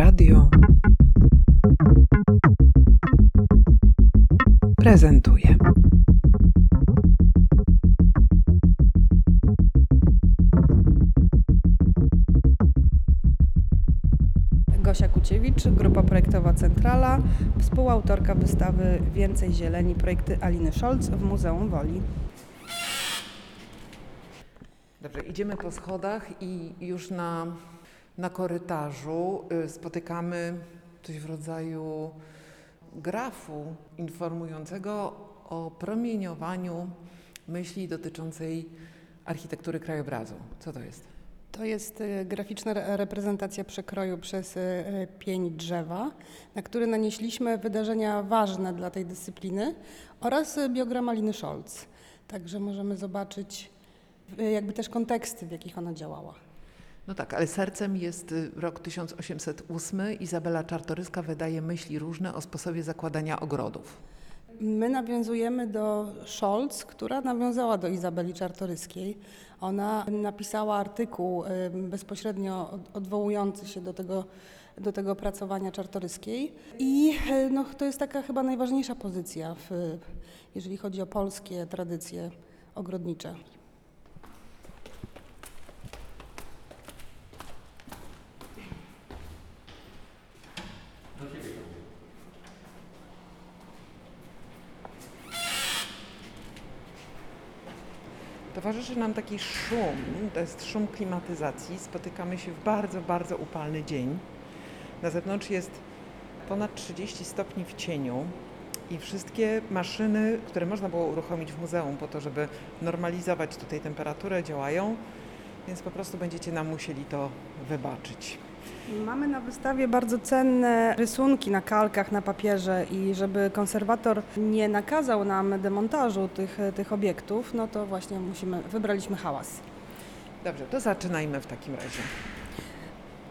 Radio prezentuje. Gosia Kuciewicz, grupa projektowa Centrala, współautorka wystawy Więcej Zieleni, projekty Aliny Scholz w Muzeum Woli. Dobrze, idziemy po schodach i już na, na korytarzu y, spotykamy coś w rodzaju grafu informującego o promieniowaniu myśli dotyczącej architektury krajobrazu. Co to jest? To jest e, graficzna re- reprezentacja przekroju przez e, pień drzewa, na który nanieśliśmy wydarzenia ważne dla tej dyscypliny oraz biogram Aliny Scholz. Także możemy zobaczyć jakby też konteksty, w jakich ona działała. No tak, ale sercem jest y, rok 1808. Izabela Czartoryska wydaje myśli różne o sposobie zakładania ogrodów. My nawiązujemy do Scholz, która nawiązała do Izabeli Czartoryskiej. Ona napisała artykuł y, bezpośrednio od- odwołujący się do tego, do tego opracowania Czartoryskiej. I y, no, to jest taka chyba najważniejsza pozycja, w, jeżeli chodzi o polskie tradycje ogrodnicze. Towarzyszy nam taki szum, to jest szum klimatyzacji. Spotykamy się w bardzo, bardzo upalny dzień. Na zewnątrz jest ponad 30 stopni w cieniu i wszystkie maszyny, które można było uruchomić w muzeum po to, żeby normalizować tutaj temperaturę, działają, więc po prostu będziecie nam musieli to wybaczyć. Mamy na wystawie bardzo cenne rysunki na kalkach, na papierze i żeby konserwator nie nakazał nam demontażu tych, tych obiektów, no to właśnie musimy, wybraliśmy hałas. Dobrze, to zaczynajmy w takim razie.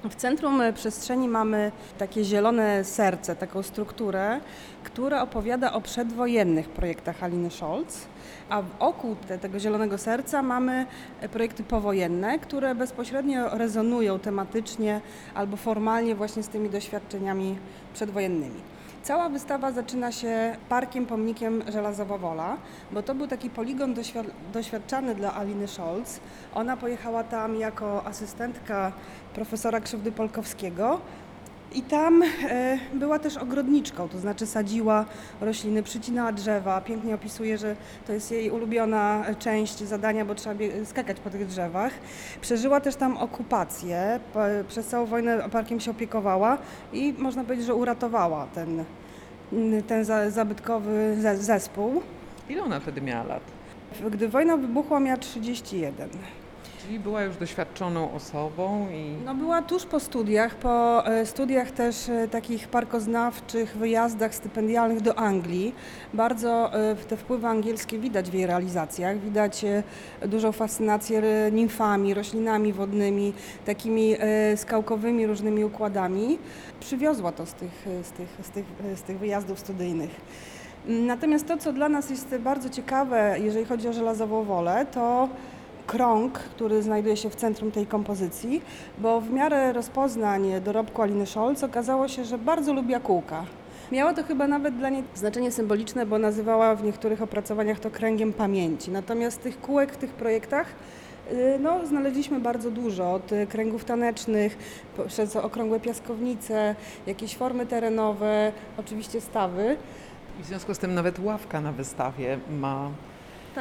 W centrum przestrzeni mamy takie zielone serce, taką strukturę, która opowiada o przedwojennych projektach Aliny Scholz, a wokół te, tego zielonego serca mamy e, projekty powojenne, które bezpośrednio rezonują tematycznie albo formalnie właśnie z tymi doświadczeniami przedwojennymi. Cała wystawa zaczyna się parkiem, pomnikiem Żelazowa Wola, bo to był taki poligon doświad- doświadczany dla Aliny Scholz. Ona pojechała tam jako asystentka profesora Krzywdy Polkowskiego i tam e, była też ogrodniczką, to znaczy sadziła rośliny, przycinała drzewa. Pięknie opisuje, że to jest jej ulubiona część zadania, bo trzeba skakać po tych drzewach. Przeżyła też tam okupację, przez całą wojnę parkiem się opiekowała i można powiedzieć, że uratowała ten, ten za- zabytkowy ze- zespół. Ile ona wtedy miała lat? Gdy wojna wybuchła, miała 31. Była już doświadczoną osobą i No była tuż po studiach, po e, studiach też e, takich parkoznawczych, wyjazdach stypendialnych do Anglii. Bardzo e, te wpływy angielskie widać w jej realizacjach. Widać dużą fascynację nimfami, roślinami wodnymi, takimi skałkowymi różnymi układami. Przywiozła to z tych, z tych, z tych, z tych wyjazdów studyjnych. Natomiast to, co dla nas jest bardzo ciekawe, jeżeli chodzi o żelazową wolę, to krąg, który znajduje się w centrum tej kompozycji, bo w miarę rozpoznań dorobku Aliny Scholz okazało się, że bardzo lubi kółka. Miało to chyba nawet dla niej znaczenie symboliczne, bo nazywała w niektórych opracowaniach to kręgiem pamięci. Natomiast tych kółek w tych projektach y, no, znaleźliśmy bardzo dużo, od kręgów tanecznych, przez okrągłe piaskownice, jakieś formy terenowe, oczywiście stawy. w związku z tym nawet ławka na wystawie ma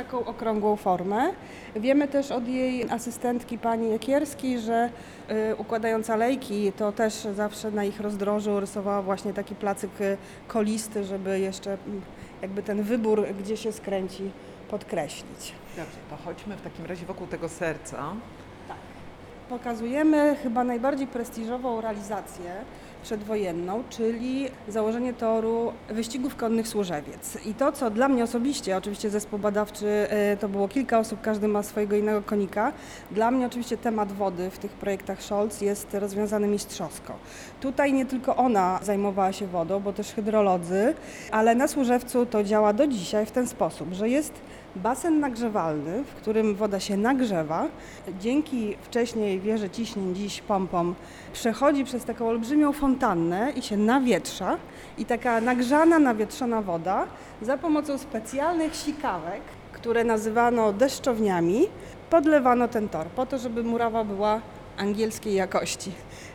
taką okrągłą formę. Wiemy też od jej asystentki pani Jakierskiej, że y, układając alejki, to też zawsze na ich rozdrożu rysowała właśnie taki placyk y, kolisty, żeby jeszcze mm, jakby ten wybór, gdzie się skręci, podkreślić. Dobrze, to chodźmy w takim razie wokół tego serca. Pokazujemy chyba najbardziej prestiżową realizację przedwojenną, czyli założenie toru wyścigów konnych Służewiec. I to, co dla mnie osobiście, oczywiście zespół badawczy e, to było kilka osób, każdy ma swojego innego konika. Dla mnie oczywiście temat wody w tych projektach Scholz jest rozwiązany mistrzowsko. Tutaj nie tylko ona zajmowała się wodą, bo też hydrolodzy, ale na Służewcu to działa do dzisiaj w ten sposób, że jest basen nagrzewalny, w którym woda się nagrzewa. Dzięki wcześniej wieży ciśnień, dziś pompom, przechodzi przez taką olbrzymią fontannę i się nawietrza. I taka nagrzana, nawietrzona woda za pomocą specjalnych sikawek, które nazywano deszczowniami, podlewano ten tor po to, żeby murawa była angielskiej jakości.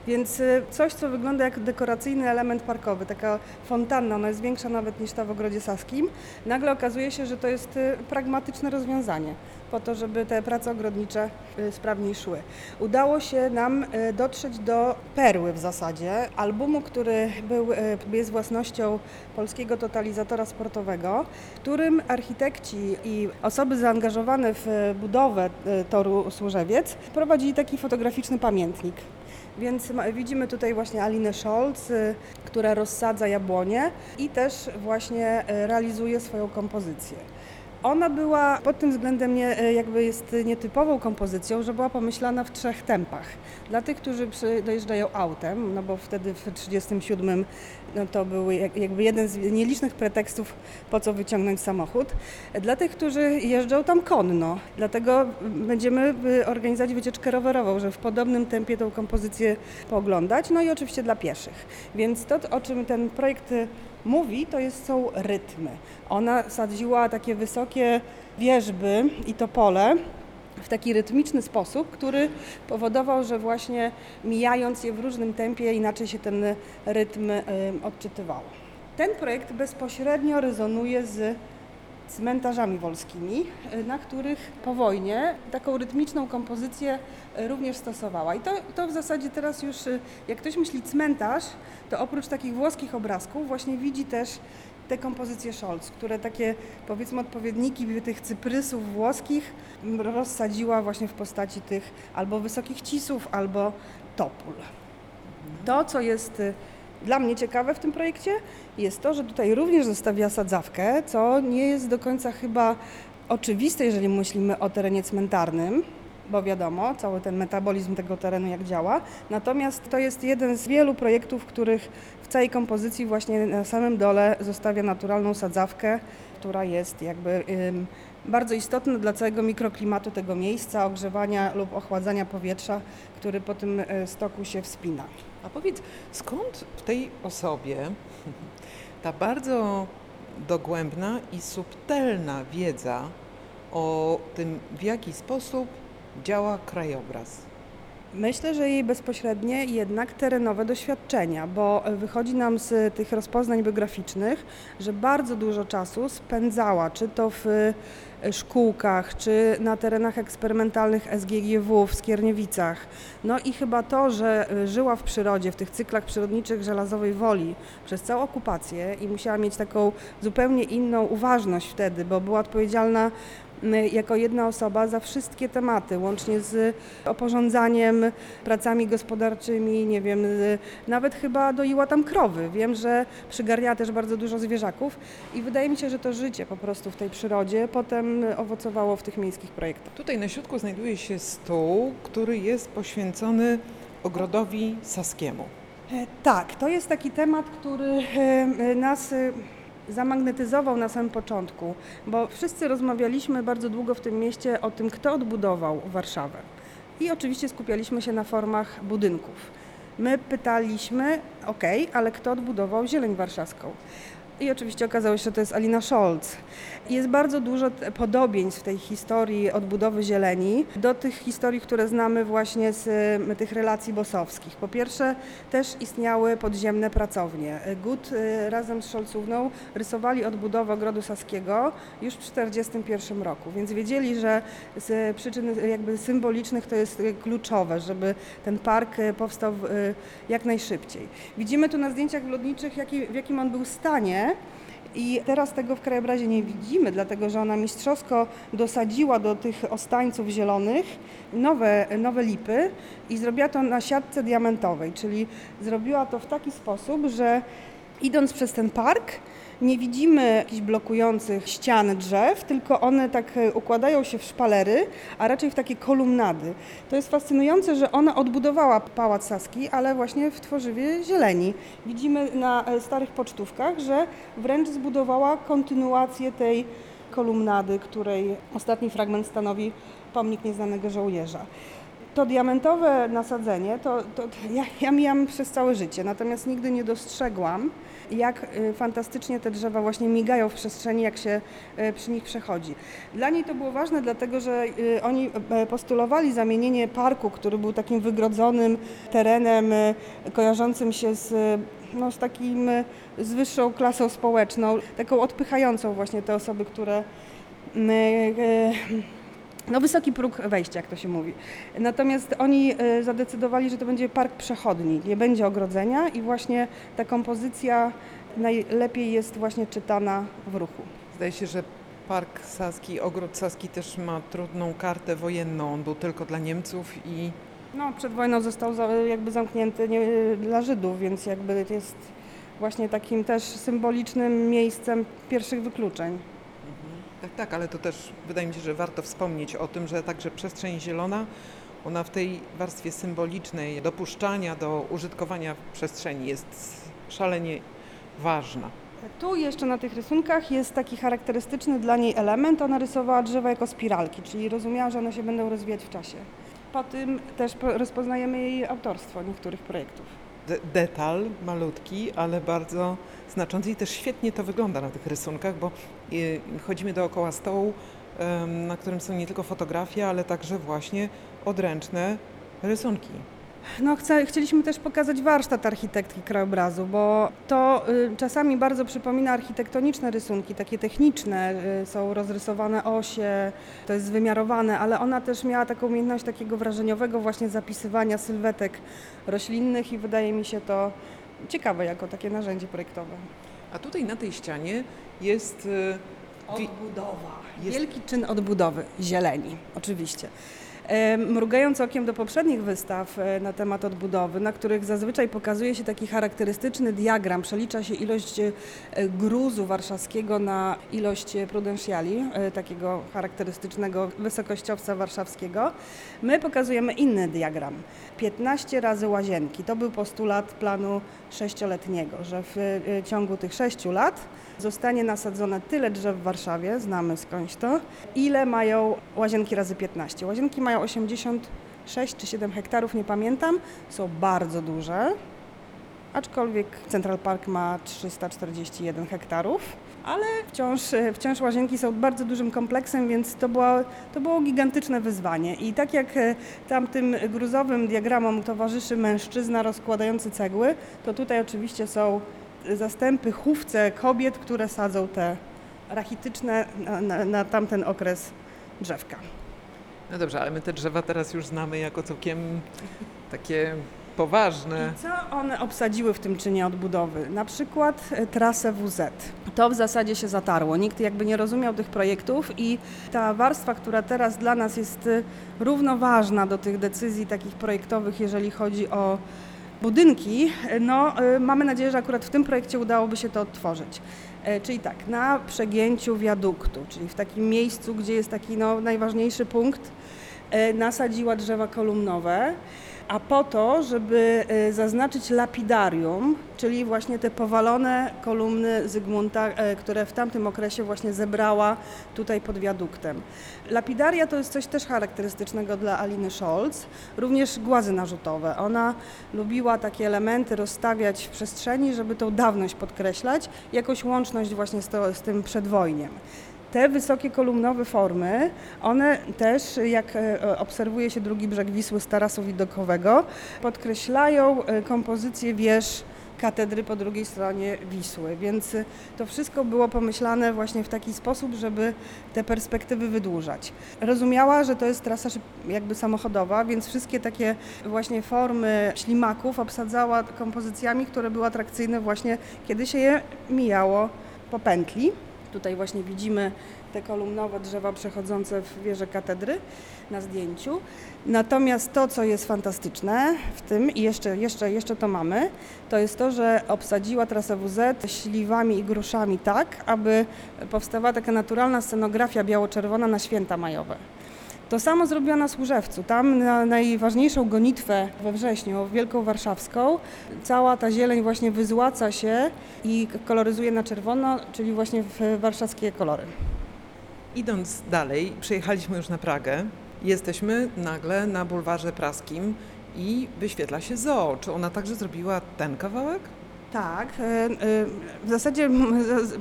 Więc y, coś, co wygląda jak dekoracyjny element parkowy, taka fontanna, ona jest większa nawet niż ta w Ogrodzie Saskim, nagle okazuje się, że to jest y, pragmatyczne rozwiązanie po to, żeby te prace ogrodnicze y, sprawniej szły. Udało się nam dotrzeć do perły w zasadzie, albumu, który był, jest własnością polskiego totalizatora sportowego, którym architekci i osoby zaangażowane w budowę toru Służewiec prowadzili taki fotograficzny pamiętnik. Więc widzimy tutaj właśnie Alinę Scholz, y, która rozsadza jabłonie i też właśnie y, realizuje swoją kompozycję. Ona była pod tym względem nie, y, jakby jest nietypową kompozycją, że była pomyślana w trzech tempach. Dla tych, którzy dojeżdżają autem, no bo wtedy w 1937 no to był jak- jakby jeden z nielicznych pretekstów, po co wyciągnąć samochód. Dla tych, którzy jeżdżą tam konno. Dlatego będziemy y, organizować wycieczkę rowerową, żeby w podobnym tempie tą kompozycję pooglądać. No i oczywiście dla pieszych. Więc to, o czym ten projekt y, mówi, to jest, są rytmy. Ona sadziła takie wysokie wieżby i topole w taki rytmiczny sposób, który powodował, że właśnie mijając je w różnym tempie, inaczej się ten rytm y, odczytywało. Ten projekt bezpośrednio rezonuje z cmentarzami wolskimi, y, na których po wojnie taką rytmiczną kompozycję y, również stosowała. I to, to w zasadzie teraz już, y, jak ktoś myśli cmentarz, to oprócz takich włoskich obrazków właśnie widzi też te kompozycje Scholz, które takie powiedzmy odpowiedniki tych cyprysów włoskich m, rozsadziła właśnie w postaci tych albo wysokich cisów, albo topól. To, co jest dla mnie ciekawe w tym projekcie, jest to, że tutaj również zostawia sadzawkę, co nie jest do końca chyba oczywiste, jeżeli myślimy o terenie cmentarnym, bo wiadomo, cały ten metabolizm tego terenu jak działa. Natomiast to jest jeden z wielu projektów, w których w całej kompozycji właśnie na samym dole zostawia naturalną sadzawkę, która jest jakby ym, bardzo istotna dla całego mikroklimatu tego miejsca, ogrzewania lub ochładzania powietrza, który po tym y, stoku się wspina. A powiedz, skąd w tej osobie ta bardzo dogłębna i subtelna wiedza o tym, w jaki sposób działa krajobraz? Myślę, że jej bezpośrednie jednak terenowe doświadczenia, bo wychodzi nam z tych rozpoznań biograficznych, że bardzo dużo czasu spędzała, czy to w szkółkach, czy na terenach eksperymentalnych SGGW w Skierniewicach. No i chyba to, że e, żyła w przyrodzie, w tych cyklach przyrodniczych Żelazowej Woli przez całą okupację i musiała mieć taką zupełnie inną uważność wtedy, bo była odpowiedzialna jako jedna osoba za wszystkie tematy, łącznie z oporządzaniem, pracami gospodarczymi, nie wiem, nawet chyba doiła tam krowy. Wiem, że przygarniała też bardzo dużo zwierzaków i wydaje mi się, że to życie po prostu w tej przyrodzie potem owocowało w tych miejskich projektach. Tutaj na środku znajduje się stół, który jest poświęcony ogrodowi saskiemu. E, Tak, to jest taki temat, który e, e, nas zamagnetyzował na samym początku, bo wszyscy rozmawialiśmy bardzo długo w tym mieście o tym, kto odbudował Warszawę. I oczywiście skupialiśmy się na formach budynków. My pytaliśmy, ok, ale kto odbudował Zieleń Warszawską? I oczywiście okazało się, że to jest Alina Scholz. Jest bardzo dużo podobieństw w tej historii odbudowy zieleni do tych historii, które znamy właśnie z tych relacji bosowskich. Po pierwsze, też istniały podziemne pracownie. Gut y, razem z Scholzówną rysowali odbudowę Ogrodu Saskiego już w 1941 roku, więc wiedzieli, że z przyczyn jakby symbolicznych to jest kluczowe, żeby ten park y, powstał y, jak najszybciej. Widzimy tu na zdjęciach lotniczych, jaki, w jakim on był stanie. I teraz tego w krajobrazie nie widzimy, dlatego że ona mistrzowsko dosadziła do tych ostańców zielonych nowe, nowe lipy i zrobiła to na siatce diamentowej, czyli zrobiła to w taki sposób, że idąc przez ten park nie widzimy jakichś blokujących ścian drzew, tylko one tak e, układają się w szpalery, a raczej w takie kolumnady. To jest fascynujące, że ona odbudowała Pałac Saski, ale właśnie w tworzywie zieleni. Widzimy na e, starych pocztówkach, że wręcz zbudowała kontynuację tej kolumnady, której ostatni fragment stanowi pomnik nieznanego żołnierza. To diamentowe nasadzenie, to, to ja, ja mijam przez całe życie, natomiast nigdy nie dostrzegłam, jak y, fantastycznie te drzewa właśnie migają w przestrzeni, jak się y, przy nich przechodzi. Dla niej to było ważne, dlatego że y, oni y, postulowali zamienienie parku, który był takim wygrodzonym terenem kojarzącym się z, no, z takim z wyższą klasą społeczną, taką odpychającą właśnie te osoby, które no wysoki próg wejścia, jak to się mówi. Natomiast oni y, zadecydowali, że to będzie park przechodni, nie będzie ogrodzenia i właśnie ta kompozycja najlepiej jest właśnie czytana w ruchu. Zdaje się, że Park Saski, Ogród Saski też ma trudną kartę wojenną. On był tylko dla Niemców i No, przed wojną został jakby zamknięty nie, dla Żydów, więc jakby jest właśnie takim też symbolicznym miejscem pierwszych wykluczeń. Tak, tak, ale to też wydaje mi się, że warto wspomnieć o tym, że także przestrzeń zielona, ona w tej warstwie symbolicznej dopuszczania do użytkowania przestrzeni jest szalenie ważna. Tu jeszcze na tych rysunkach jest taki charakterystyczny dla niej element. Ona rysowała drzewa jako spiralki, czyli rozumiała, że one się będą rozwijać w czasie. Po tym też po- rozpoznajemy jej autorstwo niektórych projektów. De- detal malutki, ale bardzo znaczący i też świetnie to wygląda na tych rysunkach, bo chodzimy dookoła stołu, na którym są nie tylko fotografie, ale także właśnie odręczne rysunki. No, chce, chcieliśmy też pokazać warsztat architektki krajobrazu, bo to y, czasami bardzo przypomina architektoniczne rysunki, takie techniczne, y, są rozrysowane osie, to jest wymiarowane, ale ona też miała taką umiejętność takiego wrażeniowego właśnie zapisywania sylwetek roślinnych i wydaje mi się to ciekawe jako takie narzędzie projektowe. A tutaj na tej ścianie jest y, Odbudowa. Jest- Wielki czyn odbudowy, zieleni, oczywiście. E, Mrugając okiem do poprzednich wystaw e, na temat odbudowy, na których zazwyczaj pokazuje się taki charakterystyczny diagram, przelicza się ilość e, gruzu warszawskiego na ilość prudentiali, e, takiego charakterystycznego wysokościowca warszawskiego, my pokazujemy inny diagram. 15 razy łazienki. To był postulat planu sześcioletniego, że w ciągu tych sześciu lat zostanie nasadzone tyle drzew w Warszawie, znamy skądś to, ile mają łazienki razy 15. Łazienki mają 86 czy 7 hektarów, nie pamiętam, są bardzo duże, aczkolwiek Central Park ma 341 hektarów. Ale wciąż, wciąż łazienki są bardzo dużym kompleksem, więc to było, to było gigantyczne wyzwanie. I tak jak e, tamtym gruzowym diagramom towarzyszy mężczyzna rozkładający cegły, to tutaj oczywiście są zastępy, chówce kobiet, które sadzą te rachityczne na, na, na tamten okres drzewka. No dobrze, ale my te drzewa teraz już znamy jako całkiem takie poważne. I co one obsadziły w tym czynie odbudowy? Na przykład e, trasę WZ. To w zasadzie się zatarło. Nikt jakby nie rozumiał tych projektów i ta warstwa, która teraz dla nas jest e, równoważna do tych decyzji takich projektowych, jeżeli chodzi o budynki, no e, mamy nadzieję, że akurat w tym projekcie udałoby się to odtworzyć. E, Czyli tak, na przegięciu wiaduktu, czyli w takim miejscu, gdzie jest taki no, najważniejszy punkt, e, nasadziła drzewa kolumnowe, a po to, żeby e, zaznaczyć lapidarium, czyli właśnie te powalone kolumny Zygmunta, które w tamtym okresie właśnie zebrała tutaj pod wiaduktem. Lapidaria to jest coś też charakterystycznego dla Aliny Scholz, również głazy narzutowe. Ona lubiła takie elementy rozstawiać w przestrzeni, żeby tą dawność podkreślać, jakąś łączność właśnie z, to, z tym przedwojniem. Te wysokie kolumnowe formy, one też, jak e, obserwuje się drugi brzeg Wisły z tarasu widokowego, podkreślają e, kompozycję wież katedry po drugiej stronie Wisły, więc e, to wszystko było pomyślane właśnie w taki sposób, żeby te perspektywy wydłużać. Rozumiała, że to jest trasa jakby samochodowa, więc wszystkie takie właśnie formy ślimaków obsadzała kompozycjami, które były atrakcyjne właśnie, kiedy się je mijało po pętli. Tutaj właśnie widzimy te kolumnowe drzewa przechodzące w wieżę katedry na zdjęciu. Natomiast to, co jest fantastyczne w tym i jeszcze, jeszcze, jeszcze to mamy, to jest to, że obsadziła trasę WZ śliwami i gruszami tak, aby powstawała taka naturalna scenografia biało-czerwona na święta majowe. To samo zrobiła na Służewcu. Tam na najważniejszą gonitwę we wrześniu, Wielką Warszawską, cała ta zieleń właśnie wyzłaca się i koloryzuje na czerwono, czyli właśnie w warszawskie kolory. Idąc dalej, przyjechaliśmy już na Pragę. Jesteśmy nagle na bulwarze praskim i wyświetla się zoo. Czy ona także zrobiła ten kawałek? Tak, e, e, w zasadzie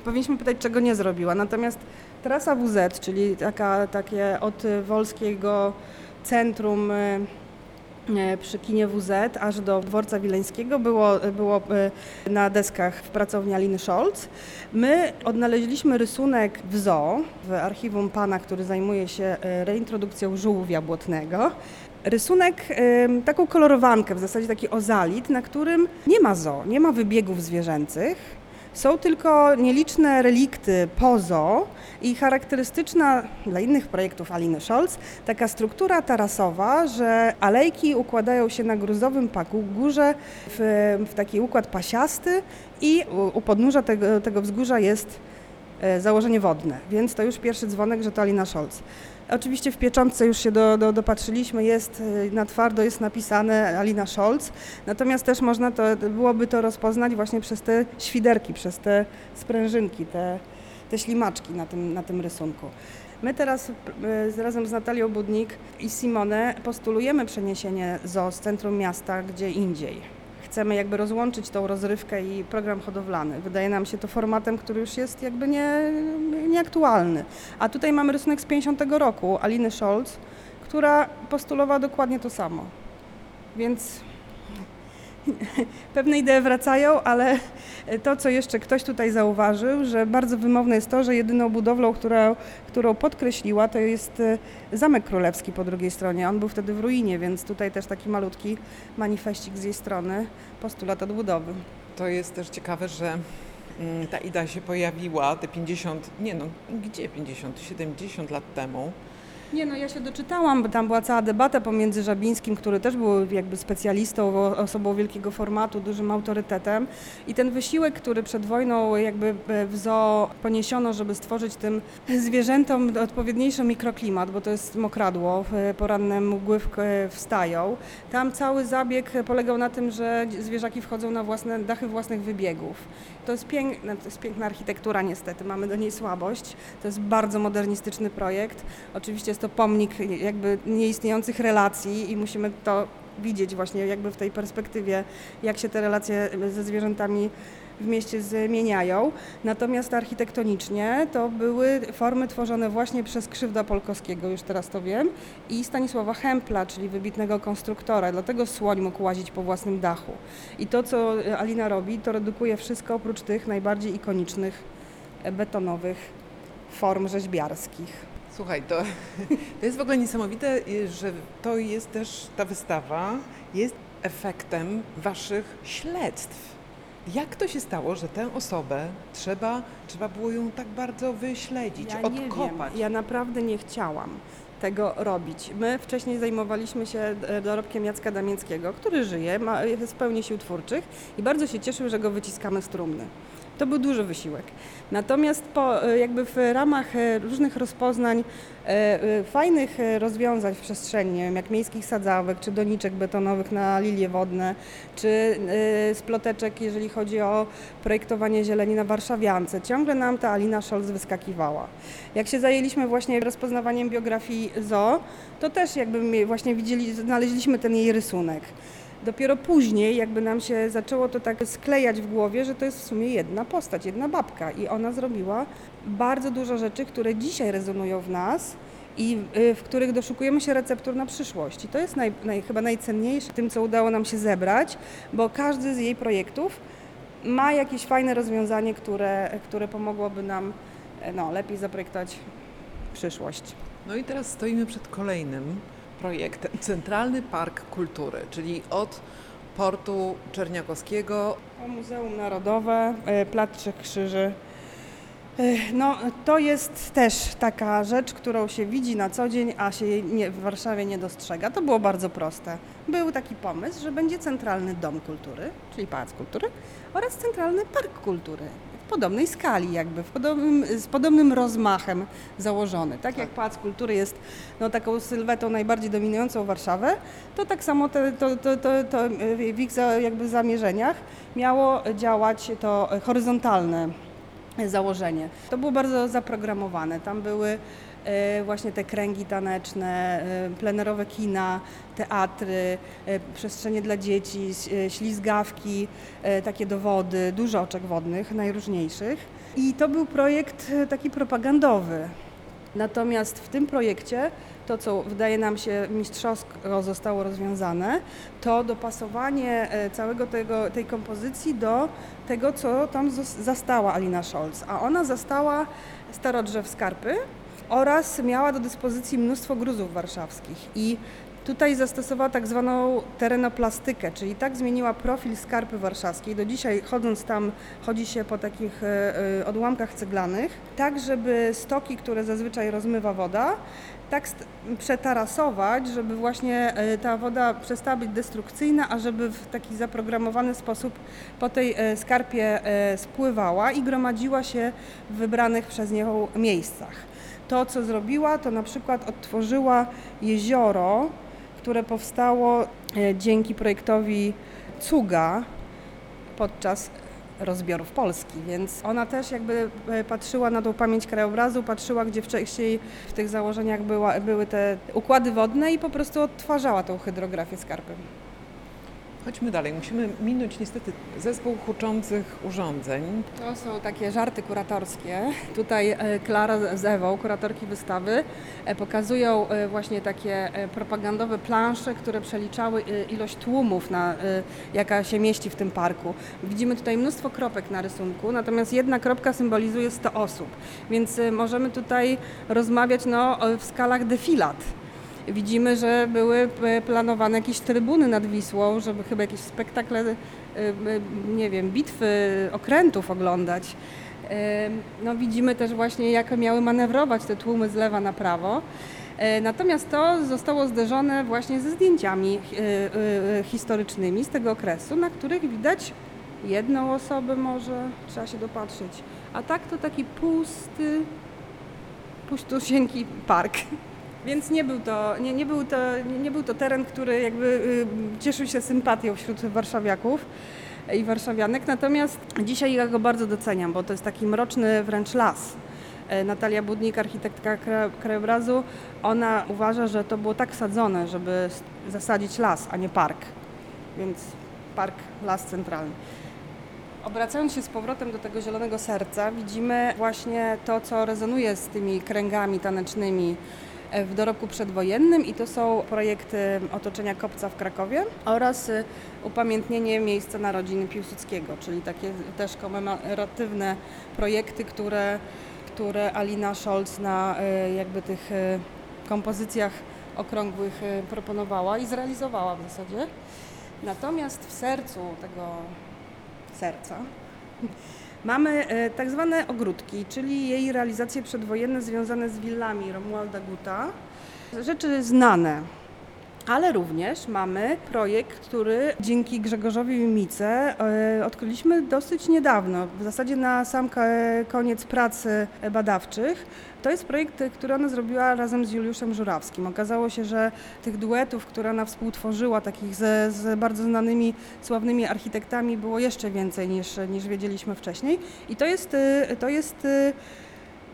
powinniśmy pytać, czego nie zrobiła. Natomiast trasa WZ, czyli taka, takie od Wolskiego Centrum e, przy kinie WZ aż do dworca wileńskiego było, było e, na deskach w pracowni Aliny Scholz. My odnaleźliśmy rysunek w zoo, w archiwum pana, który zajmuje się e, reintrodukcją żółwia błotnego. Rysunek, taką kolorowankę, w zasadzie taki ozalit, na którym nie ma zoo, nie ma wybiegów zwierzęcych. Są tylko nieliczne relikty po zoo i charakterystyczna dla innych projektów Aliny Scholz taka struktura tarasowa, że alejki układają się na gruzowym paku górze w, w taki układ pasiasty i u, u podnóża tego, tego wzgórza jest e, założenie wodne, więc to już pierwszy dzwonek, że to Alina Scholz. Oczywiście w pieczątce już się do, do, dopatrzyliśmy, jest e, na twardo jest napisane Alina Scholz, natomiast też można to, byłoby to rozpoznać właśnie przez te świderki, przez te sprężynki, te, te ślimaczki na tym, na tym rysunku. My teraz z- razem z Natalią Budnik i Simone postulujemy przeniesienie zoo z centrum miasta gdzie indziej. Chcemy jakby rozłączyć tą rozrywkę i program hodowlany. Wydaje nam się to formatem, który już jest jakby nie, nieaktualny. A tutaj mamy rysunek z 50 roku Aliny Scholz, która postulowała dokładnie to samo. Więc pewne idee wracają, ale to, co jeszcze ktoś tutaj zauważył, że bardzo wymowne jest to, że jedyną budowlą, która, którą podkreśliła, to jest e, Zamek Królewski po drugiej stronie. On był wtedy w ruinie, więc tutaj też taki malutki manifestik z jej strony, postulat odbudowy. To jest też ciekawe, że mm, ta idea się pojawiła te 50, nie no, gdzie 50, 70 lat temu. Nie no, ja się doczytałam, bo tam była cała debata pomiędzy Żabińskim, który też był jakby specjalistą, osobą wielkiego formatu, dużym autorytetem i ten wysiłek, który przed wojną jakby e, w zoo poniesiono, żeby stworzyć tym zwierzętom odpowiedniejszy mikroklimat, bo to jest mokradło, poranne mgły e, wstają. Tam cały zabieg polegał na tym, że zwierzaki wchodzą na własne dachy własnych wybiegów. To jest, piękna, to jest piękna architektura niestety, mamy do niej słabość. To jest bardzo modernistyczny projekt. Oczywiście jest to pomnik jakby nieistniejących relacji i musimy to widzieć właśnie jakby w tej perspektywie, jak się te relacje ze zwierzętami w mieście zmieniają. Natomiast architektonicznie to były formy tworzone właśnie przez Krzywda Polkowskiego, już teraz to wiem, i Stanisława Hempla, czyli wybitnego konstruktora. Dlatego słoń mógł łazić po własnym dachu. I to, co Alina robi, to redukuje wszystko oprócz tych najbardziej ikonicznych e, betonowych form rzeźbiarskich. Słuchaj, to, to jest w ogóle niesamowite, y, że to jest też, ta wystawa jest efektem waszych śledztw. Jak to się stało, że tę osobę trzeba, trzeba było ją tak bardzo wyśledzić, Ja nie odkopać? wiem. Ja naprawdę nie chciałam tego robić. My wcześniej zajmowaliśmy się e, dorobkiem Jacka Damięckiego, który żyje, ma, jest w pełni sił twórczych i bardzo się cieszył, że go wyciskamy z trumny. To był duży wysiłek. Natomiast po, e, jakby w ramach e, różnych rozpoznań, e, fajnych rozwiązań w przestrzeni, wiem, jak miejskich sadzawek, czy doniczek betonowych na lilie wodne, czy sploteczek, jeżeli chodzi o projektowanie zieleni na Warszawiance, ciągle nam ta Alina Scholz wyskakiwała. Jak się zajęliśmy właśnie rozpoznawaniem biografii Zo, to też jakby właśnie widzieli, znaleźliśmy ten jej rysunek. Dopiero później jakby nam się zaczęło to tak sklejać w głowie, że to jest w sumie jedna postać, jedna babka i ona zrobiła bardzo dużo rzeczy, które dzisiaj rezonują w nas i y, w których doszukujemy się receptur na przyszłość. I to jest naj, naj, chyba najcenniejsze tym, co udało nam się zebrać, bo każdy z jej projektów ma jakieś fajne rozwiązanie, które, które pomogłoby nam e, no, lepiej zaprojektować przyszłość. No i teraz stoimy przed kolejnym Centralny Park Kultury, czyli od portu Czerniakowskiego. Muzeum Narodowe, e, Plac Trzech Krzyży. E, No, to jest też taka rzecz, którą się widzi na co dzień, a się jej nie, w Warszawie nie dostrzega. To było bardzo proste. Był taki pomysł, że będzie centralny dom kultury, czyli Pałac Kultury, oraz centralny park kultury. Podobnej skali, jakby, w podobnym, z podobnym rozmachem założony. Tak jak Pałac Kultury jest no, taką sylwetą najbardziej dominującą Warszawę, to tak samo te, to, to, to, to w ich jakby zamierzeniach miało działać to horyzontalne założenie. To było bardzo zaprogramowane. Tam były e, właśnie te kręgi taneczne, e, plenerowe kina, teatry, e, przestrzenie dla dzieci, e, ślizgawki, e, takie dowody, dużo oczek wodnych, najróżniejszych. I to był projekt e, taki propagandowy. Natomiast w tym projekcie to, co wydaje nam się mistrzowsko zostało rozwiązane, to dopasowanie e, całego tego, tej kompozycji do tego, co tam zastała Alina Scholz. A ona zastała starodrzew skarpy oraz miała do dyspozycji mnóstwo gruzów warszawskich. I tutaj zastosowała tak zwaną terenoplastykę, czyli tak zmieniła profil skarpy warszawskiej. Do dzisiaj chodząc tam, chodzi się po takich e, e, odłamkach ceglanych, tak żeby stoki, które zazwyczaj rozmywa woda, tak przetarasować, żeby właśnie e, ta woda przestała być destrukcyjna, a żeby w taki zaprogramowany sposób po tej skarpie spływała i gromadziła się w wybranych przez nią miejscach. To, co zrobiła, to na przykład odtworzyła jezioro, które powstało e, dzięki projektowi Cuga podczas rozbiorów Polski, więc ona też jakby e, patrzyła na tą pamięć krajobrazu, patrzyła, gdzie wcześniej w tych założeniach była, były te układy wodne i po prostu odtwarzała tą hydrografię skarpy. Chodźmy dalej. Musimy minąć niestety zespół huczących urządzeń. To są takie żarty kuratorskie. Tutaj e, Klara z Ewą, kuratorki wystawy, e, pokazują e, właśnie takie propagandowe plansze, które przeliczały ilość tłumów, na, jaka się mieści w tym parku. Widzimy tutaj mnóstwo kropek na rysunku, natomiast jedna kropka symbolizuje 100 osób, więc możemy tutaj rozmawiać no, w skalach defilat. Widzimy, że były e, planowane jakieś trybuny nad Wisłą, żeby chyba jakieś spektakle, e, e, nie wiem, bitwy okrętów oglądać. No, widzimy też właśnie, jak miały manewrować te tłumy z lewa na prawo. Natomiast to zostało zderzone właśnie ze zdjęciami historycznymi z tego okresu, na których widać jedną osobę może, trzeba się dopatrzeć. A tak to taki pusty, puściusieńki park. Więc nie był to, nie, nie, był to, nie, był to teren, który jakby y, cieszył się sympatią wśród warszawiaków i warszawianek, natomiast dzisiaj ja go bardzo doceniam, bo to jest taki mroczny wręcz las. E, Natalia Budnik, architektka kra- krajobrazu, ona uważa, że to było tak sadzone, żeby zasadzić las, a nie park. Więc park, las centralny. Obracając się z powrotem do tego zielonego serca, widzimy właśnie to, co rezonuje z tymi kręgami tanecznymi w dorobku przedwojennym i to są projekty otoczenia Kopca w Krakowie oraz y, upamiętnienie miejsca narodzin Piłsudskiego, czyli takie też komemoratywne projekty, które, które Alina Scholz na y, jakby tych y, kompozycjach okrągłych proponowała i zrealizowała w zasadzie. Natomiast w sercu tego serca mamy e, tak zwane ogródki, czyli jej realizacje przedwojenne związane z willami Romualda Guta. Rzeczy znane. Ale również mamy projekt, który dzięki Grzegorzowi Mimice e, odkryliśmy dosyć niedawno, w zasadzie na sam koniec pracy badawczych. To jest projekt, który ona zrobiła razem z Juliuszem Żurawskim. Okazało się, że tych duetów, które ona współtworzyła, takich ze, z bardzo znanymi, sławnymi architektami, było jeszcze więcej niż, niż wiedzieliśmy wcześniej. I to jest, y, to jest y,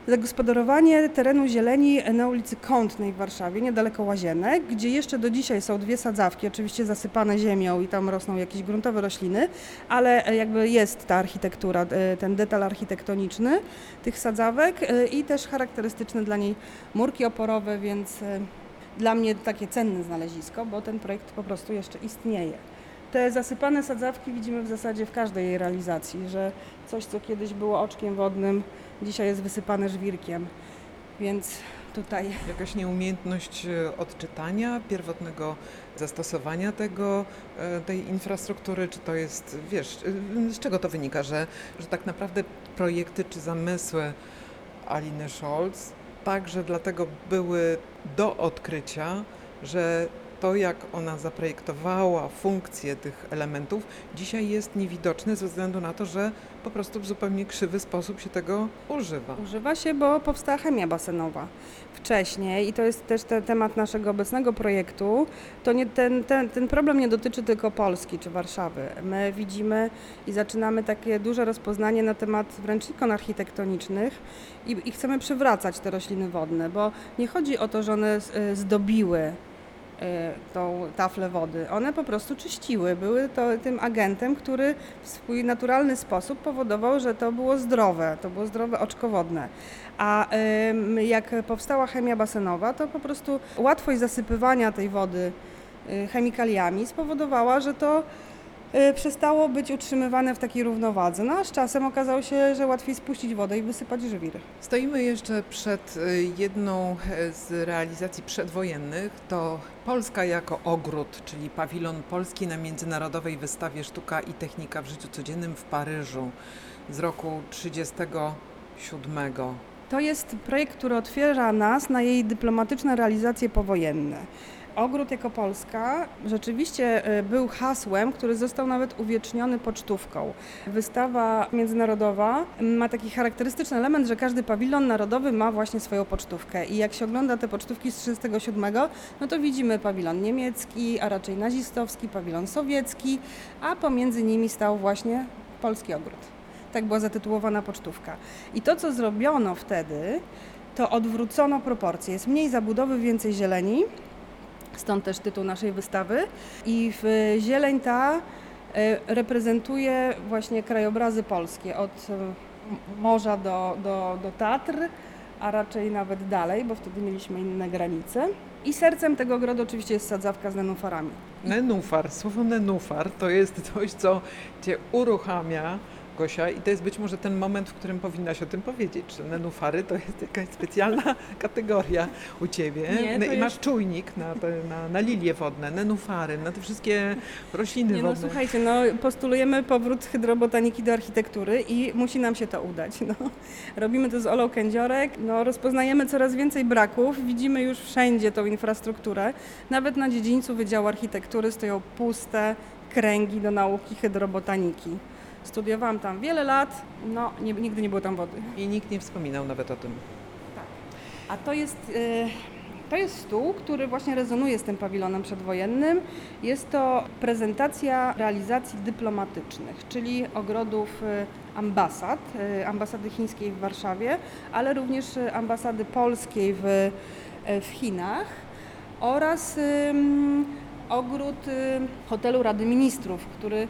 zagospodarowanie terenu zieleni na ulicy Kątnej w Warszawie, niedaleko Łazienek, gdzie jeszcze do dzisiaj są dwie sadzawki, oczywiście zasypane ziemią i tam rosną jakieś gruntowe rośliny, ale e, jakby jest ta architektura, e, ten detal architektoniczny tych sadzawek e, i też charakterystyczne dla niej murki oporowe, więc dla mnie takie cenne znalezisko, bo ten projekt po prostu jeszcze istnieje. Te zasypane sadzawki widzimy w zasadzie w każdej jej realizacji, że coś, co kiedyś było oczkiem wodnym, dzisiaj jest wysypane żwirkiem, więc tutaj. Jakaś nieumiejętność e, odczytania, pierwotnego zastosowania tego, e, tej infrastruktury, czy to jest, wiesz, e, z czego to wynika, że, że tak naprawdę projekty czy zamysły Aliny Scholz także dlatego były do odkrycia, że to, jak ona zaprojektowała funkcję tych elementów, dzisiaj jest niewidoczne ze względu na to, że po prostu w zupełnie krzywy sposób się tego używa. Używa się, bo powstała chemia basenowa wcześniej i to jest też temat naszego obecnego projektu. To nie, ten, ten, ten problem nie dotyczy tylko Polski czy Warszawy. My widzimy i zaczynamy takie duże rozpoznanie na temat wręcz ikon architektonicznych i, i chcemy przywracać te rośliny wodne, bo nie chodzi o to, że one y, zdobiły tą taflę wody. One po prostu czyściły, były to tym agentem, który w swój naturalny sposób powodował, że to było zdrowe, to było zdrowe oczko wodne. A ym, jak powstała chemia basenowa, to po prostu łatwość zasypywania tej wody y, chemikaliami spowodowała, że to y, przestało być utrzymywane w takiej równowadze. No a z czasem okazało się, że łatwiej spuścić wodę i wysypać żwir. Stoimy jeszcze przed y, jedną e, z realizacji przedwojennych. To Polska jako ogród, czyli pawilon polski na Międzynarodowej Wystawie Sztuka i Technika w życiu codziennym w Paryżu z roku 1937. To jest projekt, który otwiera nas na jej dyplomatyczne realizacje powojenne. Ogród jako Polska rzeczywiście y, był hasłem, który został nawet uwieczniony pocztówką. Wystawa międzynarodowa ma taki charakterystyczny element, że każdy pawilon narodowy ma właśnie swoją pocztówkę. I jak się ogląda te pocztówki z 1937, no to widzimy pawilon niemiecki, a raczej nazistowski, pawilon sowiecki, a pomiędzy nimi stał właśnie polski ogród. Tak była zatytułowana pocztówka. I to, co zrobiono wtedy, to odwrócono proporcje. Jest mniej zabudowy, więcej zieleni, stąd też tytuł naszej wystawy. I w zieleń ta e, reprezentuje właśnie krajobrazy polskie, od e, morza do, do, do Tatr, a raczej nawet dalej, bo wtedy mieliśmy inne granice. I sercem tego ogrodu oczywiście jest sadzawka z nenufarami. Nenufar, słowo nenufar to jest coś, co Cię uruchamia, Gosia, i to jest być może ten moment, w którym powinnaś o tym powiedzieć, że nenufary to jest jakaś specjalna kategoria u Ciebie. Nie, to I masz jest- czujnik na, te, na, na lilie wodne, nenufary, na te wszystkie rośliny Nie no, wodne. słuchajcie, no postulujemy powrót hydrobotaniki do architektury i musi nam się to udać. No. Robimy to z Olą Kędziorek, no, rozpoznajemy coraz więcej braków, widzimy już wszędzie tą infrastrukturę. Nawet na dziedzińcu Wydziału Architektury stoją puste kręgi do nauki hydrobotaniki. Studiowałam tam wiele lat, no nie, nigdy nie było tam wody. I nikt nie wspominał nawet o tym. A to jest, y, to jest stół, który właśnie rezonuje z tym pawilonem przedwojennym. Jest to prezentacja realizacji dyplomatycznych, czyli ogrodów y, ambasad, y, ambasady chińskiej w Warszawie, ale również ambasady polskiej w, w Chinach oraz ogród hotelu Rady Ministrów, który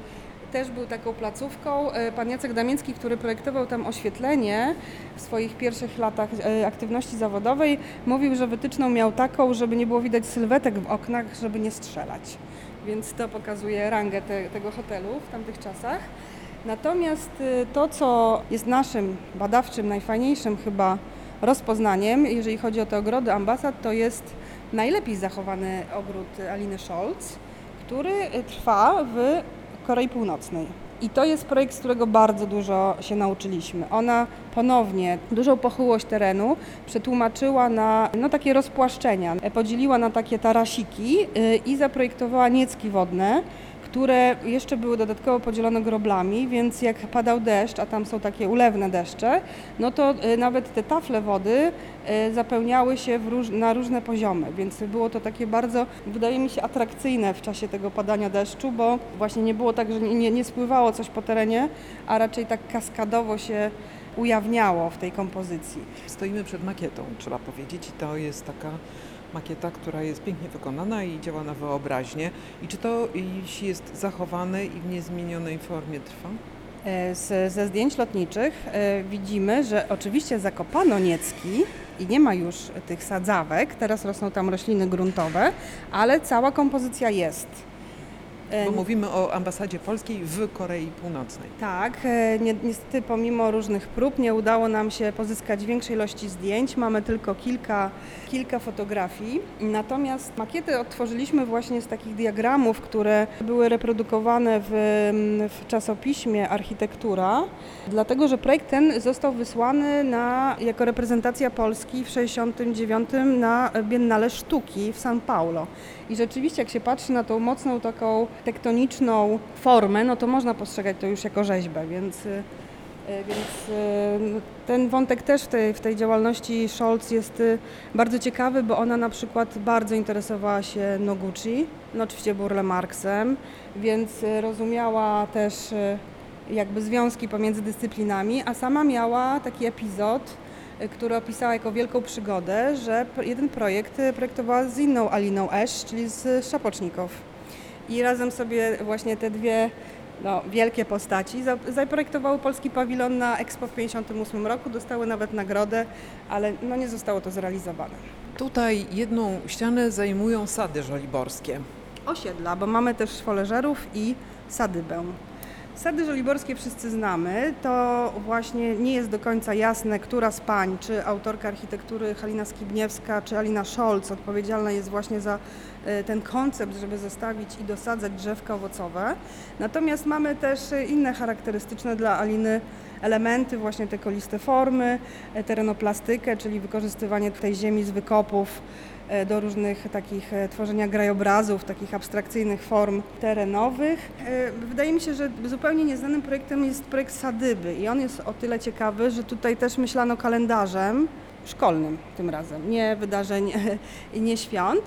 też był taką placówką. E, Pan Jacek Damiński, który projektował tam oświetlenie w swoich pierwszych latach e, aktywności zawodowej, mówił, że wytyczną miał taką, żeby nie było widać sylwetek w oknach, żeby nie strzelać. Więc to pokazuje rangę te, tego hotelu w tamtych czasach. Natomiast y, to, co jest naszym badawczym, najfajniejszym chyba rozpoznaniem, jeżeli chodzi o te ogrody ambasad, to jest najlepiej zachowany ogród Aliny Scholz, który trwa w Korei Północnej. I to jest projekt, z którego bardzo dużo się nauczyliśmy. Ona ponownie dużą pochyłość terenu przetłumaczyła na no, takie rozpłaszczenia. Podzieliła na takie tarasiki y, i zaprojektowała niecki wodne, które jeszcze były dodatkowo podzielone groblami, więc jak padał deszcz, a tam są takie ulewne deszcze, no to y, nawet te tafle wody y, zapełniały się róż, na różne poziomy, więc było to takie bardzo, wydaje mi się, atrakcyjne w czasie tego padania deszczu, bo właśnie nie było tak, że nie, nie spływało coś po terenie, a raczej tak kaskadowo się ujawniało w tej kompozycji. Stoimy przed makietą, trzeba powiedzieć, i to jest taka makieta, która jest pięknie wykonana i działa na wyobraźnię. I czy to, jest zachowane i w niezmienionej formie trwa? E, Z, ze zdjęć lotniczych e, widzimy, że oczywiście zakopano niecki i nie ma już tych sadzawek, teraz rosną tam rośliny gruntowe, ale cała kompozycja jest. E, Bo mówimy o ambasadzie polskiej w Korei Północnej. Tak, e, ni- niestety pomimo różnych prób nie udało nam się pozyskać większej ilości zdjęć. Mamy tylko kilka, kilka fotografii. Natomiast makiety odtworzyliśmy właśnie z takich diagramów, które były reprodukowane w, w czasopiśmie Architektura, dlatego że projekt ten został wysłany na, jako reprezentacja Polski w 1969 na Biennale Sztuki w São Paulo. I rzeczywiście, jak się patrzy na tą mocną taką tektoniczną formę, no to można postrzegać to już jako rzeźbę, więc, y, y, więc y, ten wątek też w tej, w tej działalności Scholz jest bardzo ciekawy, bo ona na przykład bardzo interesowała się Noguchi, no oczywiście Burle Marksem, więc rozumiała też jakby związki pomiędzy dyscyplinami, a sama miała taki epizod, który opisała jako wielką przygodę, że jeden projekt projektowała z inną Aliną Esz, czyli z Szapocznikow. I razem sobie właśnie te dwie no, wielkie postaci za- zaprojektowały polski pawilon na Expo w 1958 roku, dostały nawet nagrodę, ale no, nie zostało to zrealizowane. Tutaj jedną ścianę zajmują sady żoliborskie. Osiedla, bo mamy też szwoleżerów i sadybę. Sady żoliborskie wszyscy znamy. To właśnie nie jest do końca jasne, która z pań, czy autorka architektury Halina Skibniewska, czy Alina Scholz odpowiedzialna jest właśnie za e, ten koncept, żeby zostawić i dosadzać drzewka owocowe. Natomiast mamy też e, inne charakterystyczne dla Aliny elementy, właśnie te koliste formy, e, terenoplastykę, czyli wykorzystywanie tej ziemi z wykopów do różnych takich e, tworzenia krajobrazów, takich abstrakcyjnych form terenowych. E, Wydaje mi się, że zupełnie nieznanym projektem jest projekt Sadyby i on jest o tyle ciekawy, że tutaj też myślano kalendarzem szkolnym tym razem, nie wydarzeń nie świąt.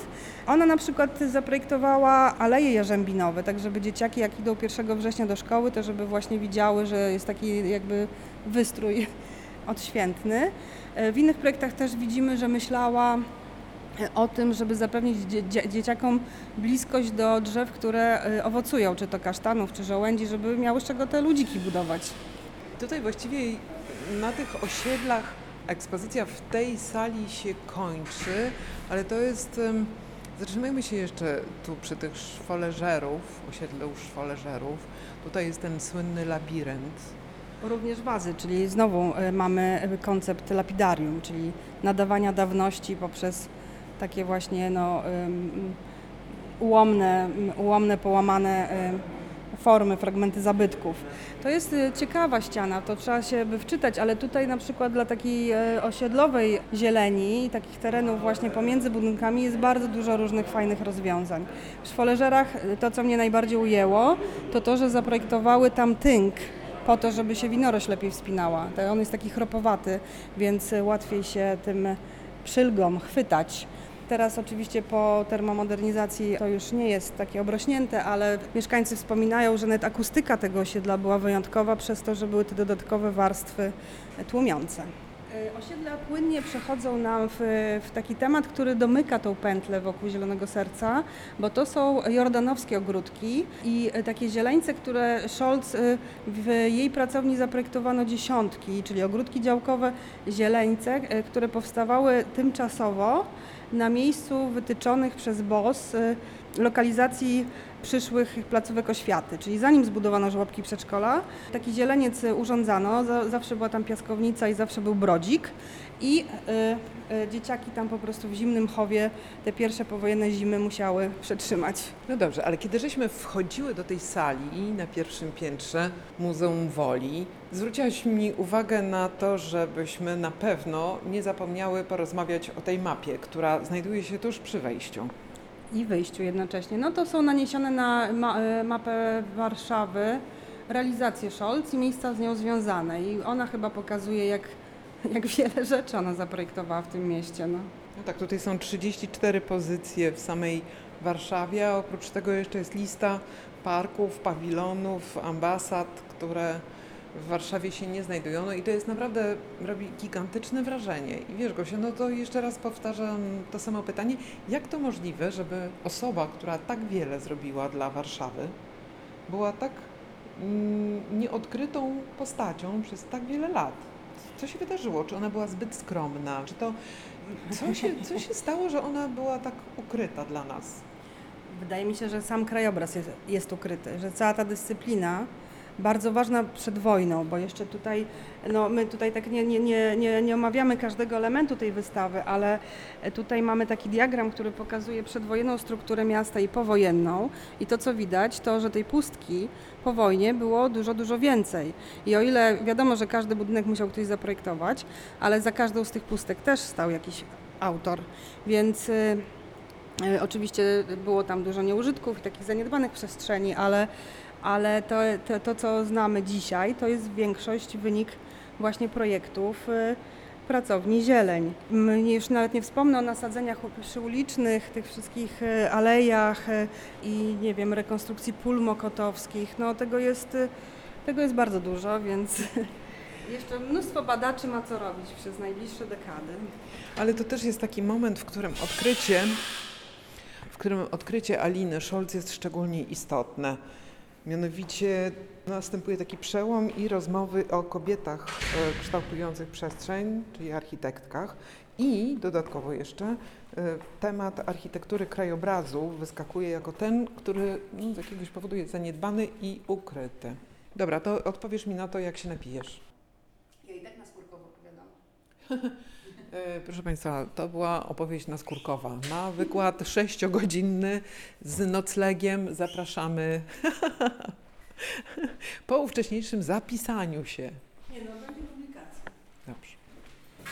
Ona na przykład zaprojektowała aleje jarzębinowe, tak żeby dzieciaki jak idą 1 września do szkoły, to żeby właśnie widziały, że jest taki jakby wystrój odświętny. E, W innych projektach też widzimy, że myślała e, o tym, żeby zapewnić dzie- dzie- dzieciakom bliskość do drzew, które e, owocują, czy to kasztanów, czy żołędzi, żeby miały z czego te ludziki budować. Tutaj właściwie na tych osiedlach ekspozycja w tej sali się kończy, ale to jest. Zatrzymajmy się jeszcze tu przy tych szwoleżerów, osiedlu szwoleżerów. Tutaj jest ten słynny labirynt. Również wazy, czyli znowu e, mamy koncept lapidarium, czyli nadawania dawności poprzez takie właśnie no, ułomne, ułomne, połamane em, formy, fragmenty zabytków. To jest e, ciekawa ściana, to trzeba się by wczytać, ale tutaj na przykład dla takiej e, osiedlowej zieleni, takich terenów właśnie pomiędzy budynkami jest bardzo dużo różnych fajnych rozwiązań. W szwoleżerach to, co mnie najbardziej ujęło, to to, że zaprojektowały tam tynk, po to, żeby się winorośl lepiej wspinała. On jest taki chropowaty, więc łatwiej się tym przylgom chwytać. Teraz oczywiście po termomodernizacji to już nie jest takie obrośnięte, ale mieszkańcy wspominają, że nawet akustyka tego osiedla była wyjątkowa przez to, że były te dodatkowe warstwy tłumiące. E, Osiedla płynnie przechodzą nam w, w taki temat, który domyka tą pętlę wokół Zielonego Serca, bo to są jordanowskie ogródki i e, takie zieleńce, które Scholz e, w jej pracowni zaprojektowano dziesiątki, czyli ogródki działkowe, zieleńce, które powstawały tymczasowo na miejscu wytyczonych przez BOS e, lokalizacji przyszłych placówek oświaty, czyli zanim zbudowano żłobki przedszkola, taki zieleniec urządzano, za, zawsze była tam piaskownica i zawsze był brodzik i y, y, dzieciaki tam po prostu w zimnym chowie te pierwsze powojenne zimy musiały przetrzymać. No dobrze, ale kiedy żeśmy wchodziły do tej sali na pierwszym piętrze Muzeum Woli, zwróciłaś mi uwagę na to, żebyśmy na pewno nie zapomniały porozmawiać o tej mapie, która znajduje się tuż przy wejściu. i wyjściu jednocześnie. No to są naniesione na ma, e, mapę Warszawy realizacje Scholz i miejsca z nią związane. I ona chyba pokazuje, jak, jak wiele rzeczy ona zaprojektowała w tym mieście. No. No tak, tutaj są 34 pozycje w samej Warszawie, oprócz tego jeszcze jest lista parków, pawilonów, ambasad, które w Warszawie się nie znajdują. No i to jest naprawdę, robi gigantyczne wrażenie. I wiesz Gosia, no to jeszcze raz powtarzam to samo pytanie, jak to możliwe, żeby osoba, która tak wiele zrobiła dla Warszawy, była tak mm, nieodkrytą postacią przez tak wiele lat? Co się wydarzyło? Czy ona była zbyt skromna? Czy to co się, co się stało, że ona była tak ukryta dla nas? Wydaje mi się, że sam krajobraz jest, jest ukryty, że cała ta dyscyplina bardzo ważna przed wojną, bo jeszcze tutaj, no my tutaj tak nie, nie, nie, nie, nie omawiamy każdego elementu tej wystawy, ale tutaj mamy taki diagram, który pokazuje przedwojenną strukturę miasta i powojenną i to co widać, to że tej pustki po wojnie było dużo, dużo więcej. I o ile wiadomo, że każdy budynek musiał ktoś zaprojektować, ale za każdą z tych pustek też stał jakiś autor, więc... y, E, Oczywiście było tam dużo nieużytków i takich zaniedbanych przestrzeni, ale, ale to, to, to, co znamy dzisiaj, to jest większość wynik właśnie projektów e, pracowni Zieleń. Już nawet nie wspomnę o nasadzeniach przyulicznych, tych wszystkich e, alejach e, i nie wiem, rekonstrukcji pól mokotowskich. No tego jest, tego jest bardzo dużo, więc jeszcze mnóstwo badaczy ma co robić przez najbliższe dekady. Ale to też jest taki moment, w którym odkrycie, w którym odkrycie Aliny Scholz jest szczególnie istotne. Mianowicie następuje taki przełom i rozmowy o kobietach e, kształtujących przestrzeń, czyli architektkach. I dodatkowo jeszcze e, temat architektury krajobrazu wyskakuje jako ten, który no, z jakiegoś powodu jest zaniedbany i ukryty. Dobra, to odpowiesz mi na to, jak się napijesz. Ja i tak na skórkowo opowiadam. E, Proszę Państwa, to była opowieść naskórkowa. Na wykład sześciogodzinny z noclegiem zapraszamy po wcześniejszym zapisaniu się. Nie no, będzie publikacja. Dobrze.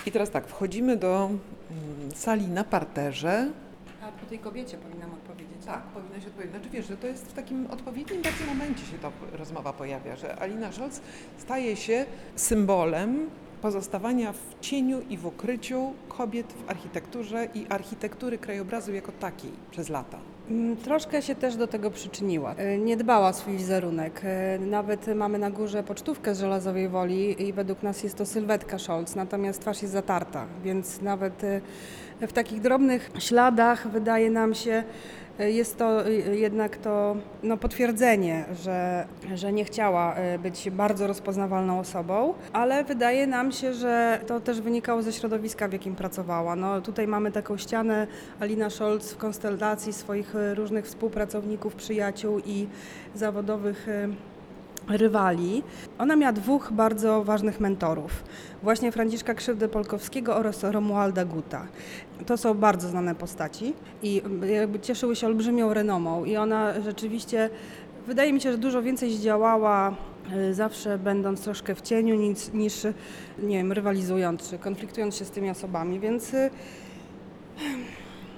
I teraz tak, wchodzimy do mm, sali na parterze. A po tej kobiecie powinnam odpowiedzieć. Tak, powinnaś odpowiedzieć. Znaczy wiesz, że to jest w takim odpowiednim bardzo momencie się ta rozmowa pojawia, że Alina Scholz staje się symbolem pozostawania w cieniu i w ukryciu kobiet w architekturze i architektury krajobrazu jako takiej przez lata. Mm, Troszkę się też do tego przyczyniła. E, Nie dbała o swój wizerunek. E, Nawet mamy na górze pocztówkę z żelazowej woli i według nas jest to sylwetka Scholz, natomiast twarz jest zatarta, więc nawet e, w takich drobnych śladach wydaje nam się, jest to e, jednak to no, potwierdzenie, że, że nie chciała e, być bardzo rozpoznawalną osobą, ale wydaje nam się, że to też wynikało ze środowiska, w jakim pracowała. No, tutaj mamy taką ścianę Alina Scholz w konstelacji swoich e, różnych współpracowników, przyjaciół i zawodowych e, rywali. Ona miała dwóch bardzo ważnych mentorów. Właśnie Franciszka Krzywdę-Polkowskiego oraz Romualda Guta. To są bardzo znane postaci i jakby cieszyły się olbrzymią renomą i ona rzeczywiście, wydaje mi się, że dużo więcej zdziałała y, zawsze będąc troszkę w cieniu niż, niż nie wiem, rywalizując czy konfliktując się z tymi osobami, więc y,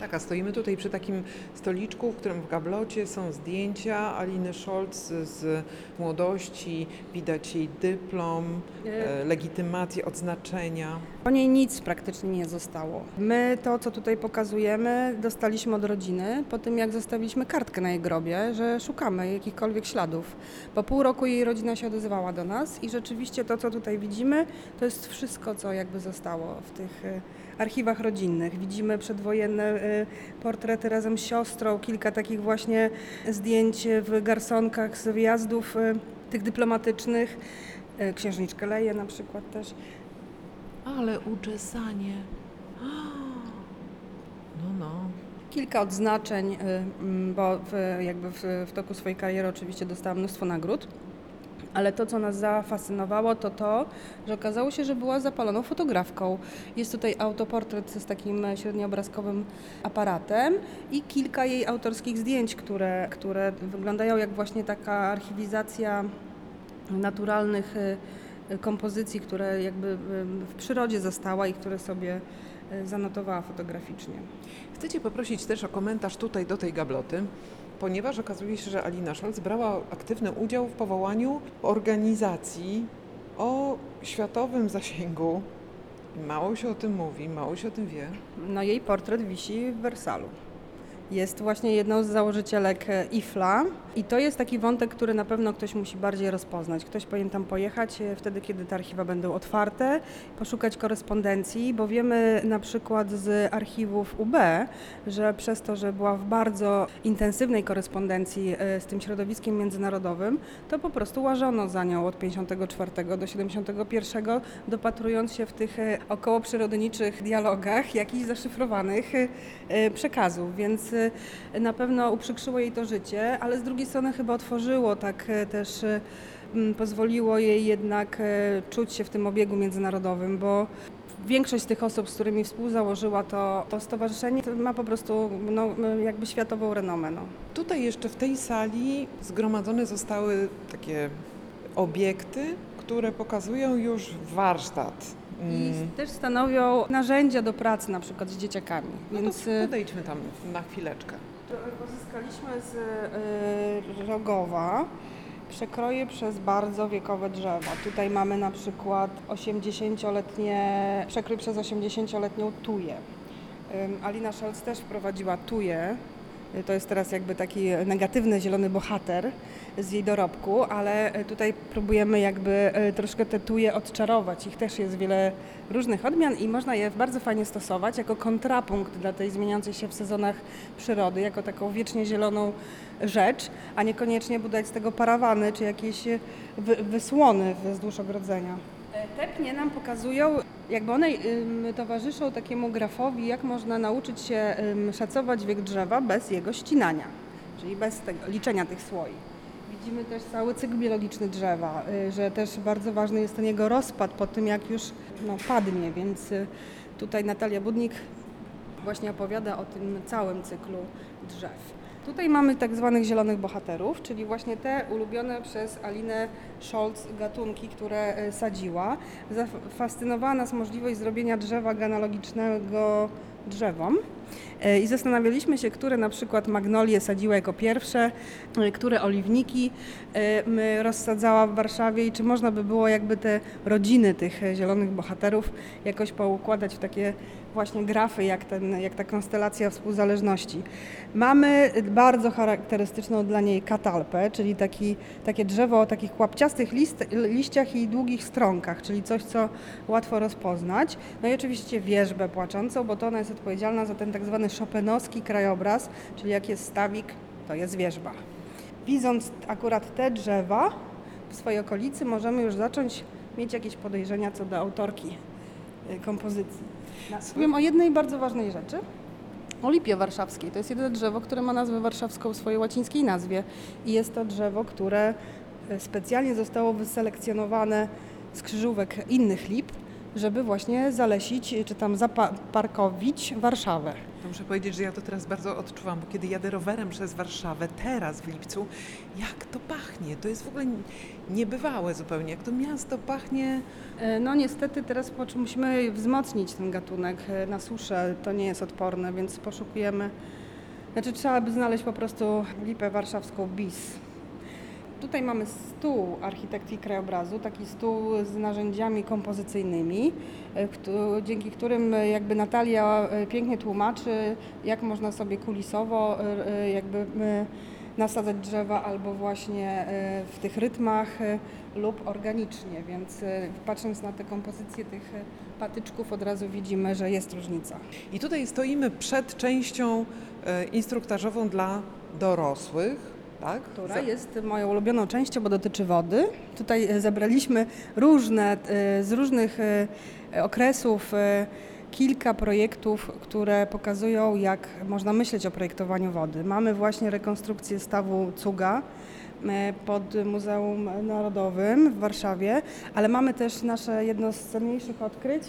Tak, a stoimy tutaj przy takim stoliczku, w którym w gablocie są zdjęcia Aliny Scholz z młodości, widać jej dyplom, e, legitymację, odznaczenia. Po niej nic praktycznie nie zostało. My to, co tutaj pokazujemy, dostaliśmy od rodziny po tym, jak zostawiliśmy kartkę na jej grobie, że szukamy jakichkolwiek śladów. Po pół roku jej rodzina się odezwała do nas i rzeczywiście to, co tutaj widzimy, to jest wszystko, co jakby zostało w tych e, archiwach rodzinnych. Widzimy przedwojenne e, portrety razem z siostrą, kilka takich właśnie zdjęć w garsonkach z wyjazdów e, tych dyplomatycznych. E, Księżniczkę Leję na przykład też. Ale uczesanie. No, no. Kilka odznaczeń, y, mm, bo w, jakby w, w toku swojej kariery oczywiście dostałam mnóstwo nagród. Ale to, co nas zafascynowało, to to, że okazało się, że była zapaloną fotografką. Jest tutaj autoportret z takim średnioobrazkowym aparatem i kilka jej autorskich zdjęć, które, które wyglądają jak właśnie taka archiwizacja naturalnych y, kompozycji, które jakby y, w przyrodzie została i które sobie y, zanotowała fotograficznie. Chcę Cię poprosić też o komentarz tutaj do tej gabloty, ponieważ okazuje się, że Alina Scholz brała aktywny udział w powołaniu organizacji o światowym zasięgu. Mało się o tym mówi, mało się o tym wie. No jej portret wisi w Wersalu. Jest właśnie jedną z założycielek e, IFLA i to jest taki wątek, który na pewno ktoś musi bardziej rozpoznać. Ktoś powinien tam pojechać e, wtedy, kiedy te archiwa będą otwarte, poszukać korespondencji, bo wiemy na przykład z archiwów UB, że przez to, że była w bardzo intensywnej korespondencji e, z tym środowiskiem międzynarodowym, to po prostu łażono za nią od 54 do 71, dopatrując się w tych e, około przyrodniczych dialogach jakichś zaszyfrowanych przekazów, więc na pewno uprzykrzyło jej to życie, ale z drugiej strony chyba otworzyło tak y, też m, pozwoliło jej jednak y, czuć się w tym obiegu międzynarodowym, bo większość z tych osób, z którymi współzałożyła to, to stowarzyszenie, to ma po prostu no, jakby światową renomę. No. Tutaj jeszcze w tej sali zgromadzone zostały takie obiekty, które pokazują już warsztat. I Mm, też stanowią narzędzia do pracy na przykład z dzieciakami. No Więc podejdźmy tam na chwileczkę. Pozyskaliśmy z y, Rogowa przekroje przez bardzo wiekowe drzewa. Tutaj mamy na przykład 80-letnie, przekrój przez 80-letnią tuję. Alina Scholz też wprowadziła tuję. Y, To jest teraz jakby taki negatywny zielony bohater z jej dorobku, ale y, tutaj próbujemy jakby y, troszkę te tuje odczarować. Ich też jest wiele różnych odmian i można je bardzo fajnie stosować jako kontrapunkt dla tej zmieniającej się w sezonach przyrody, jako taką wiecznie zieloną rzecz, a niekoniecznie budować z tego parawany czy jakieś wy, wysłony wzdłuż ogrodzenia. Te pnie nam pokazują, jakby one towarzyszą takiemu grafowi, jak można nauczyć się szacować wiek drzewa bez jego ścinania, czyli bez liczenia tych słoi. Widzimy też cały cykl biologiczny drzewa, y, że też bardzo ważny jest ten jego rozpad po tym, jak już no, padnie, więc y, tutaj Natalia Budnik właśnie opowiada o tym całym cyklu drzew. Tutaj mamy tak zwanych zielonych bohaterów, czyli właśnie te ulubione przez Alinę Scholz gatunki, które e, sadziła. Zafascynowała nas możliwość zrobienia drzewa genealogicznego drzewom. E, I zastanawialiśmy się, które na przykład magnolie sadziła jako pierwsze, e, które oliwniki e, rozsadzała w Warszawie i czy można by było jakby te rodziny tych zielonych bohaterów jakoś poukładać w takie właśnie grafy, jak, ten, jak ta konstelacja współzależności. Mamy bardzo charakterystyczną dla niej katalpę, czyli taki, takie drzewo o takich łapciastych list, liściach i długich stronkach, czyli coś, co łatwo rozpoznać. No i oczywiście wierzbę płaczącą, bo to ona jest odpowiedzialna za ten tak zwany szopenowski krajobraz, czyli jak jest stawik, to jest wierzba. Widząc akurat te drzewa w swojej okolicy, możemy już zacząć mieć jakieś podejrzenia co do autorki y, kompozycji. Powiem o jednej bardzo ważnej rzeczy. O lipie warszawskiej. To jest jedyne drzewo, które ma nazwę warszawską w swojej łacińskiej nazwie. I jest to drzewo, które e, specjalnie zostało wyselekcjonowane z krzyżówek innych lip, żeby właśnie zalesić czy tam zaparkowić Warszawę. To muszę powiedzieć, że ja to teraz bardzo odczuwam, bo kiedy jadę rowerem przez Warszawę, teraz w lipcu, jak to pachnie. To jest w ogóle niebywałe zupełnie. Jak to miasto pachnie. E, No niestety teraz musimy wzmocnić ten gatunek e, na suszę. To nie jest odporne, więc poszukujemy. Znaczy trzeba by znaleźć po prostu lipę warszawską bis. Tutaj mamy stół architektii krajobrazu, taki stół z narzędziami kompozycyjnymi, e, dzięki którym e, jakby Natalia e, pięknie tłumaczy, jak można sobie kulisowo jakby nasadzać drzewa albo właśnie w tych rytmach lub organicznie, więc patrząc na te kompozycje tych patyczków od razu widzimy, że jest różnica. I tutaj stoimy przed częścią instruktażową dla dorosłych, tak? która jest moją ulubioną częścią, bo dotyczy wody. Tutaj e, zebraliśmy różne, e, z różnych e, okresów kilka projektów, które pokazują, jak można myśleć o projektowaniu wody. Mamy właśnie rekonstrukcję stawu Cuga pod Muzeum Narodowym w Warszawie, ale mamy też nasze jedno z cenniejszych odkryć,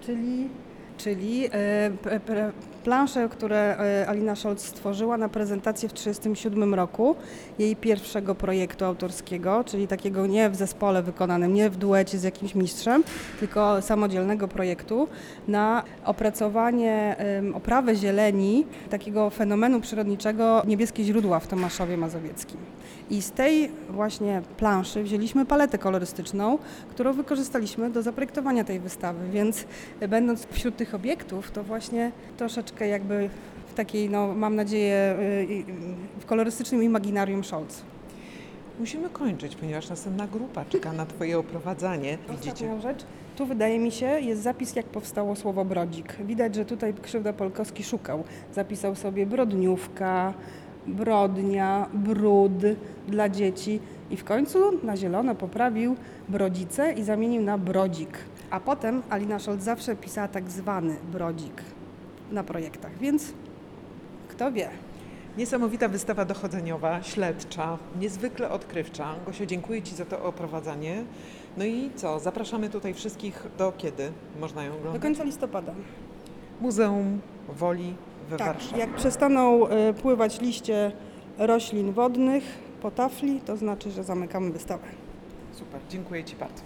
czyli czyli plansze, które e, Alina Scholz stworzyła na prezentację w 1937 roku jej pierwszego projektu autorskiego, czyli takiego nie w zespole wykonanym, nie w duecie z jakimś mistrzem, tylko samodzielnego projektu na opracowanie oprawę zieleni takiego fenomenu przyrodniczego niebieskie źródła w Tomaszowie Mazowieckim. I z tej właśnie planszy wzięliśmy paletę kolorystyczną, którą wykorzystaliśmy do zaprojektowania tej wystawy, więc będąc wśród tych obiektów, to właśnie troszeczkę jakby w takiej, no mam nadzieję, y, w kolorystycznym imaginarium Scholz. Musimy kończyć, ponieważ następna grupa czeka na Twoje oprowadzanie. Widzicie? Ostatnią rzecz, tu wydaje mi się jest zapis, jak powstało słowo brodzik. Widać, że tutaj Krzywda Polkowski szukał. Zapisał sobie brodniówka, brodnia, brud dla dzieci i w końcu na zielono poprawił brodzice i zamienił na brodzik. A potem Alina Scholz zawsze pisała tak zwany brodzik na projektach, więc kto wie. Niesamowita wystawa dochodzeniowa, śledcza, niezwykle odkrywcza. Gosia, dziękuję Ci za to oprowadzanie. No i co, zapraszamy tutaj wszystkich do kiedy można ją Do oglądać? końca listopada. Muzeum Woli we Tak, Warszawie. jak przestaną y, pływać liście roślin wodnych po tafli, to znaczy, że zamykamy wystawę. Super, dziękuję Ci bardzo.